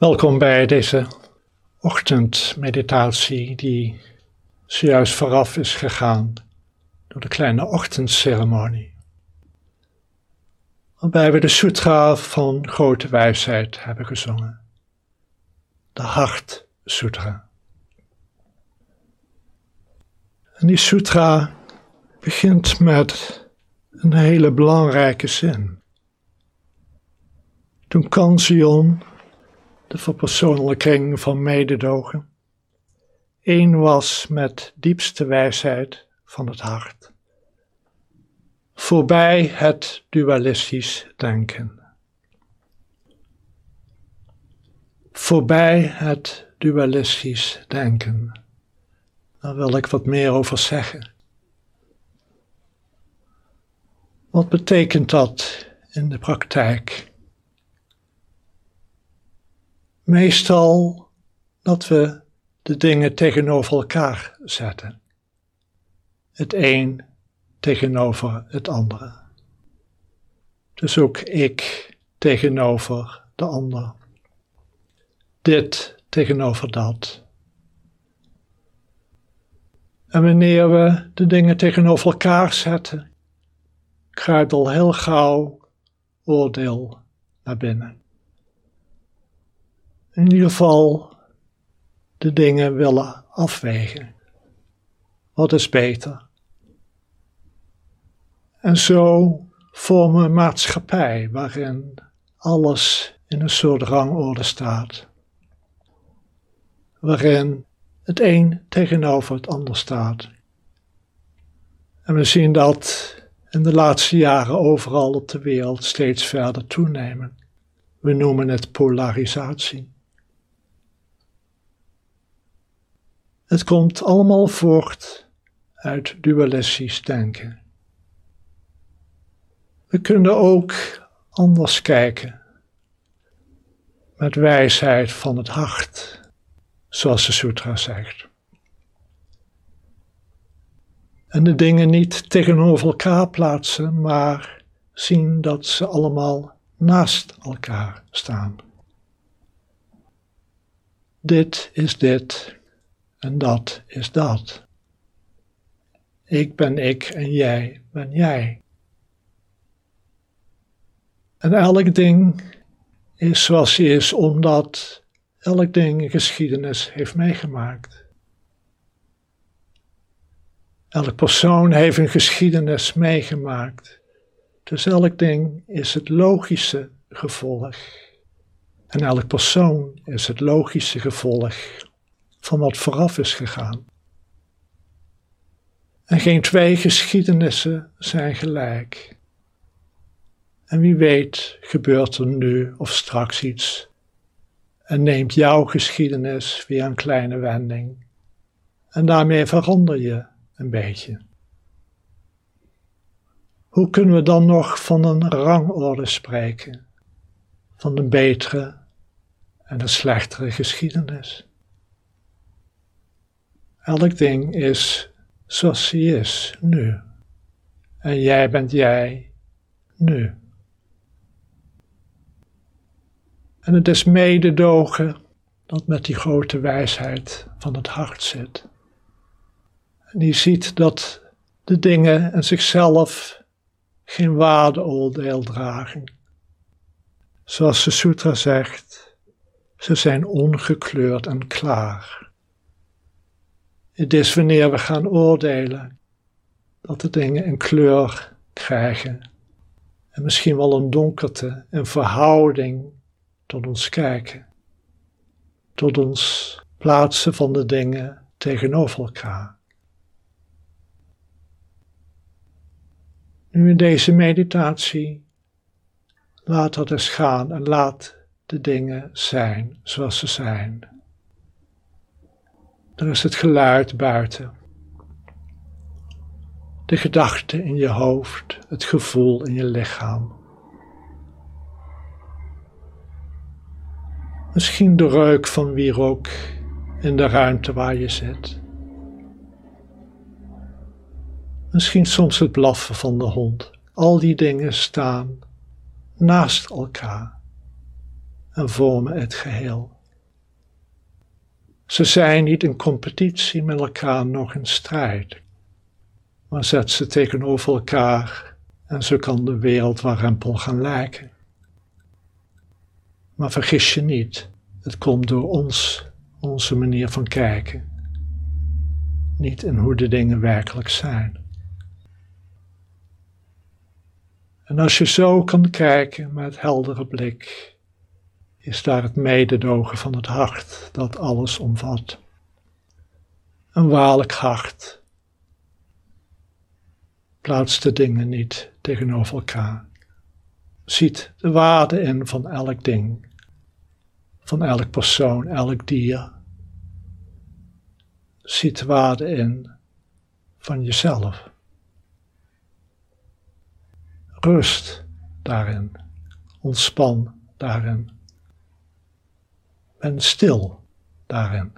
Welkom bij deze ochtendmeditatie die zojuist vooraf is gegaan door de kleine ochtendceremonie. Waarbij we de sutra van grote wijsheid hebben gezongen. De Hart Sutra. En die sutra begint met een hele belangrijke zin. Toen Kanzion de verpersoonlijking van mededogen, één was met diepste wijsheid van het hart, voorbij het dualistisch denken. Voorbij het dualistisch denken. Daar wil ik wat meer over zeggen. Wat betekent dat in de praktijk? Meestal dat we de dingen tegenover elkaar zetten. Het een tegenover het andere. Dus ook ik tegenover de ander. Dit tegenover dat. En wanneer we de dingen tegenover elkaar zetten, kruipt al heel gauw oordeel naar binnen in ieder geval de dingen willen afwegen. Wat is beter? En zo vormen een maatschappij waarin alles in een soort rangorde staat. Waarin het een tegenover het ander staat. En we zien dat in de laatste jaren overal op de wereld steeds verder toenemen. We noemen het polarisatie. Het komt allemaal voort uit dualistisch denken. We kunnen ook anders kijken, met wijsheid van het hart, zoals de sutra zegt. En de dingen niet tegenover elkaar plaatsen, maar zien dat ze allemaal naast elkaar staan. Dit is dit en dat is dat. Ik ben ik en jij ben jij. En elk ding is zoals hij is, omdat elk ding geschiedenis heeft meegemaakt. Elk persoon heeft een geschiedenis meegemaakt. Dus elk ding is het logische gevolg. En elk persoon is het logische gevolg van wat vooraf is gegaan. En geen twee geschiedenissen zijn gelijk. En wie weet gebeurt er nu of straks iets en neemt jouw geschiedenis weer een kleine wending. En daarmee verander je een beetje. Hoe kunnen we dan nog van een rangorde spreken? Van een betere en een slechtere geschiedenis? Elk ding is zoals hij is, nu. En jij bent jij, nu. En het is mededogen dat met die grote wijsheid van het hart zit. En die ziet dat de dingen en zichzelf geen waardeoordeel dragen. Zoals de sutra zegt, ze zijn ongekleurd en klaar. Het is wanneer we gaan oordelen dat de dingen een kleur krijgen en misschien wel een donkerte, een verhouding tot ons kijken, tot ons plaatsen van de dingen tegenover elkaar. Nu in deze meditatie, laat dat eens gaan en laat de dingen zijn zoals ze zijn. Er is het geluid buiten. De gedachte in je hoofd, het gevoel in je lichaam. Misschien de reuk van wierook in de ruimte waar je zit. Misschien soms het blaffen van de hond. Al die dingen staan naast elkaar. en vormen het geheel. Ze zijn niet in competitie met elkaar, nog in strijd, maar zet ze tegenover elkaar en zo kan de wereld warempel gaan lijken. Maar vergis je niet, het komt door ons, onze manier van kijken, niet in hoe de dingen werkelijk zijn. En als je zo kan kijken met heldere blik, is daar het mededogen van het hart dat alles omvat. Een waarlijk hart plaatst de dingen niet tegenover elkaar, ziet de waarde in van elk ding, van elk persoon, elk dier, ziet de waarde in van jezelf. Rust daarin, ontspan daarin. Ben stil daarin.